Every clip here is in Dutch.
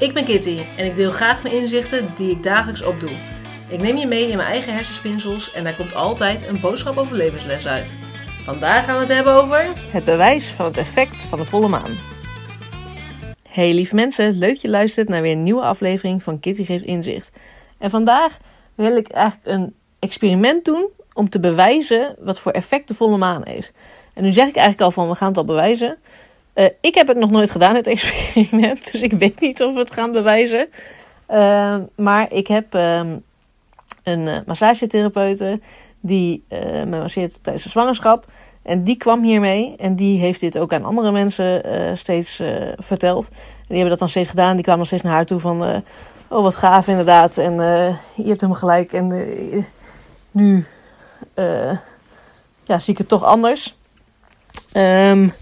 Ik ben Kitty en ik deel graag mijn inzichten die ik dagelijks opdoe. Ik neem je mee in mijn eigen hersenspinsels en daar komt altijd een boodschap over levensles uit. Vandaag gaan we het hebben over... Het bewijs van het effect van de volle maan. Hey lieve mensen, leuk dat je luistert naar weer een nieuwe aflevering van Kitty Geeft Inzicht. En vandaag wil ik eigenlijk een experiment doen om te bewijzen wat voor effect de volle maan heeft. En nu zeg ik eigenlijk al van we gaan het al bewijzen. Uh, ik heb het nog nooit gedaan, het experiment, dus ik weet niet of we het gaan bewijzen. Uh, maar ik heb uh, een uh, massagetherapeute die me masseert tijdens de zwangerschap. En die kwam hiermee en die heeft dit ook aan andere mensen steeds verteld. En die hebben dat dan steeds gedaan. Die kwamen nog steeds naar haar toe van, oh wat gaaf inderdaad. En je hebt hem gelijk. En nu ja, zie ik het toch anders. Um,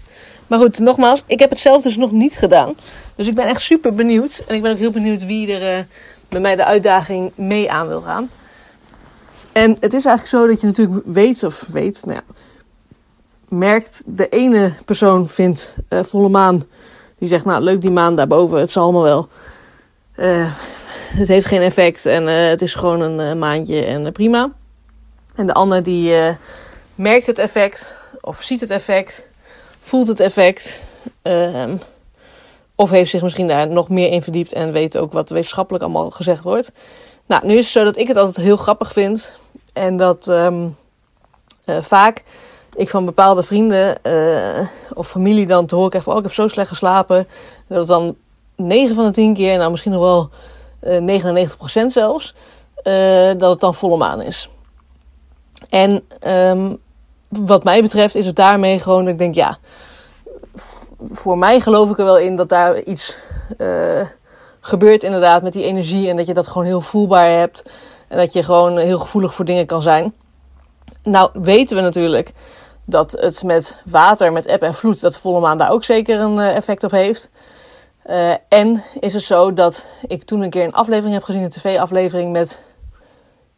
maar goed, nogmaals, ik heb het zelf dus nog niet gedaan. Dus ik ben echt super benieuwd. En ik ben ook heel benieuwd wie er uh, met mij de uitdaging mee aan wil gaan. En het is eigenlijk zo dat je natuurlijk weet, of weet, nou ja, merkt, de ene persoon vindt uh, volle maan, die zegt, nou leuk die maan daarboven, het zal allemaal wel. Uh, het heeft geen effect en het is gewoon een maandje en prima. En de ander die merkt het effect, of ziet het effect, voelt het effect. Uh, of heeft zich misschien daar nog meer in verdiept en weet ook wat wetenschappelijk allemaal gezegd wordt. Nou, nu is het zo dat ik het altijd heel grappig vind. En dat um, uh, vaak ik van bepaalde vrienden uh, of familie dan te horen krijg van... Oh, ik heb zo slecht geslapen. Dat het dan 9 van de 10 keer, nou misschien nog wel uh, 99% zelfs... dat het dan volle maan is. En um, wat mij betreft is het daarmee gewoon dat ik denk, ja, voor mij geloof ik er wel in dat daar iets uh, gebeurt inderdaad met die energie en dat je dat gewoon heel voelbaar hebt en dat je gewoon heel gevoelig voor dingen kan zijn. Nou weten we natuurlijk dat het met water, met eb en vloed, dat volle maan daar ook zeker een uh, effect op heeft. Uh, en is het zo dat ik toen een keer een aflevering heb gezien, een tv-aflevering met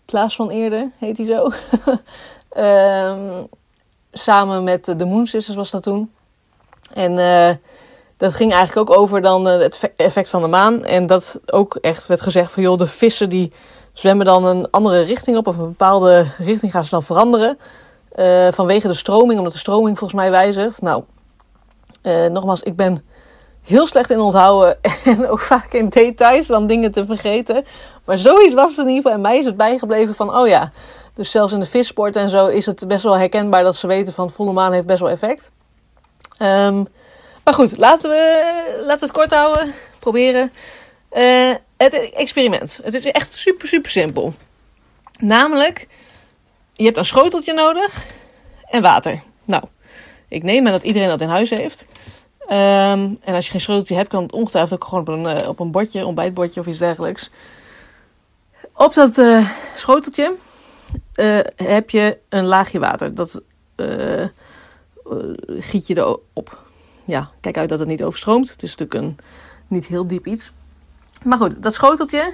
Klaas van Eerder, heet hij zo. um, samen met de Moon Sisters was dat toen. En uh, dat ging eigenlijk ook over dan uh, het effect van de maan. En dat ook echt werd gezegd van joh, de vissen die zwemmen dan een andere richting op. Of een bepaalde richting gaan ze dan veranderen. Vanwege de stroming, omdat de stroming volgens mij wijzigt. Nou, nogmaals, ik ben heel slecht in onthouden. En ook vaak in details dan dingen te vergeten. Maar zoiets was het in ieder geval. En mij is het bijgebleven van, oh ja, dus zelfs in de vissport en zo is het best wel herkenbaar dat ze weten van volle maan heeft best wel effect. Um, maar goed, laten we, laten we het kort houden. Proberen. Uh, het experiment. Het is echt super, super simpel. Namelijk, je hebt een schoteltje nodig en water. Nou, ik neem aan dat iedereen dat in huis heeft. Um, en als je geen schoteltje hebt, kan het ongetwijfeld ook gewoon op een, uh, op een bordje, ontbijtbordje of iets dergelijks. Op dat uh, schoteltje uh, heb je een laagje water. Dat uh, giet je erop. Ja, kijk uit dat het niet overstroomt. Het is natuurlijk een niet heel diep iets. Maar goed, dat schoteltje,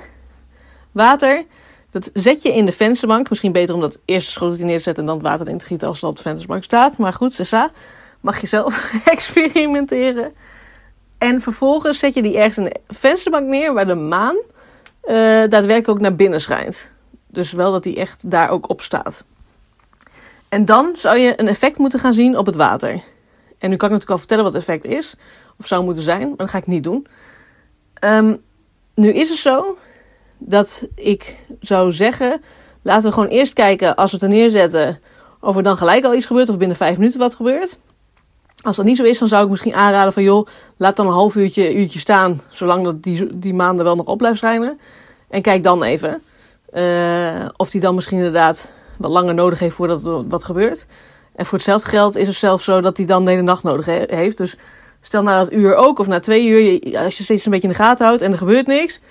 water, dat zet je in de vensterbank. Misschien beter om dat eerste schoteltje neer te zetten en dan het water in te gieten als het op de vensterbank staat. Maar goed, Sessa, mag je zelf experimenteren. En vervolgens zet je die ergens in de vensterbank neer waar de maan daadwerkelijk ook naar binnen schijnt. Dus wel dat die echt daar ook op staat. En dan zou je een effect moeten gaan zien op het water. En nu kan ik natuurlijk al vertellen wat het effect is, of zou moeten zijn, maar dat ga ik niet doen. Um, nu is het zo dat ik zou zeggen: laten we gewoon eerst kijken als we het er neerzetten, of er dan gelijk al iets gebeurt, of binnen vijf minuten wat gebeurt. Als dat niet zo is, dan zou ik misschien aanraden van joh, laat dan een half uurtje, uurtje staan, zolang dat die, die maanden wel nog op blijft schijnen. En kijk dan even. Uh, of die dan misschien inderdaad wat langer nodig heeft voordat wat gebeurt. En voor hetzelfde geld is het zelfs zo dat hij dan de hele nacht nodig he heeft. Dus stel na dat uur ook, of na twee uur, als je steeds een beetje in de gaten houdt en er gebeurt niks.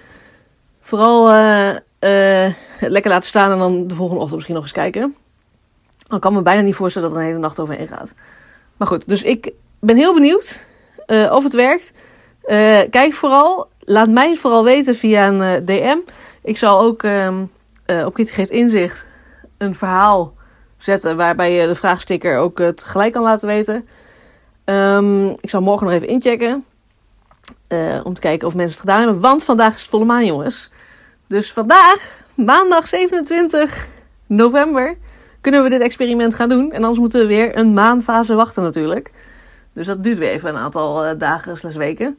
Vooral uh, lekker laten staan en dan de volgende ochtend misschien nog eens kijken. Dan kan me bijna niet voorstellen dat er een hele nacht overheen gaat. Maar goed, dus ik ben heel benieuwd of het werkt. kijk vooral, laat mij vooral weten via een DM. Ik zal ook um, uh, op Kitty Geeft Inzicht een verhaal zetten waarbij je de vraagsticker ook het gelijk kan laten weten. Um, ik zal morgen nog even inchecken. eh, om te kijken of mensen het gedaan hebben. Want vandaag is het volle maan, jongens. Dus vandaag, maandag 27 november, kunnen we dit experiment gaan doen. En anders moeten we weer een maanfase wachten natuurlijk. Dus dat duurt weer even een aantal dagen slash weken.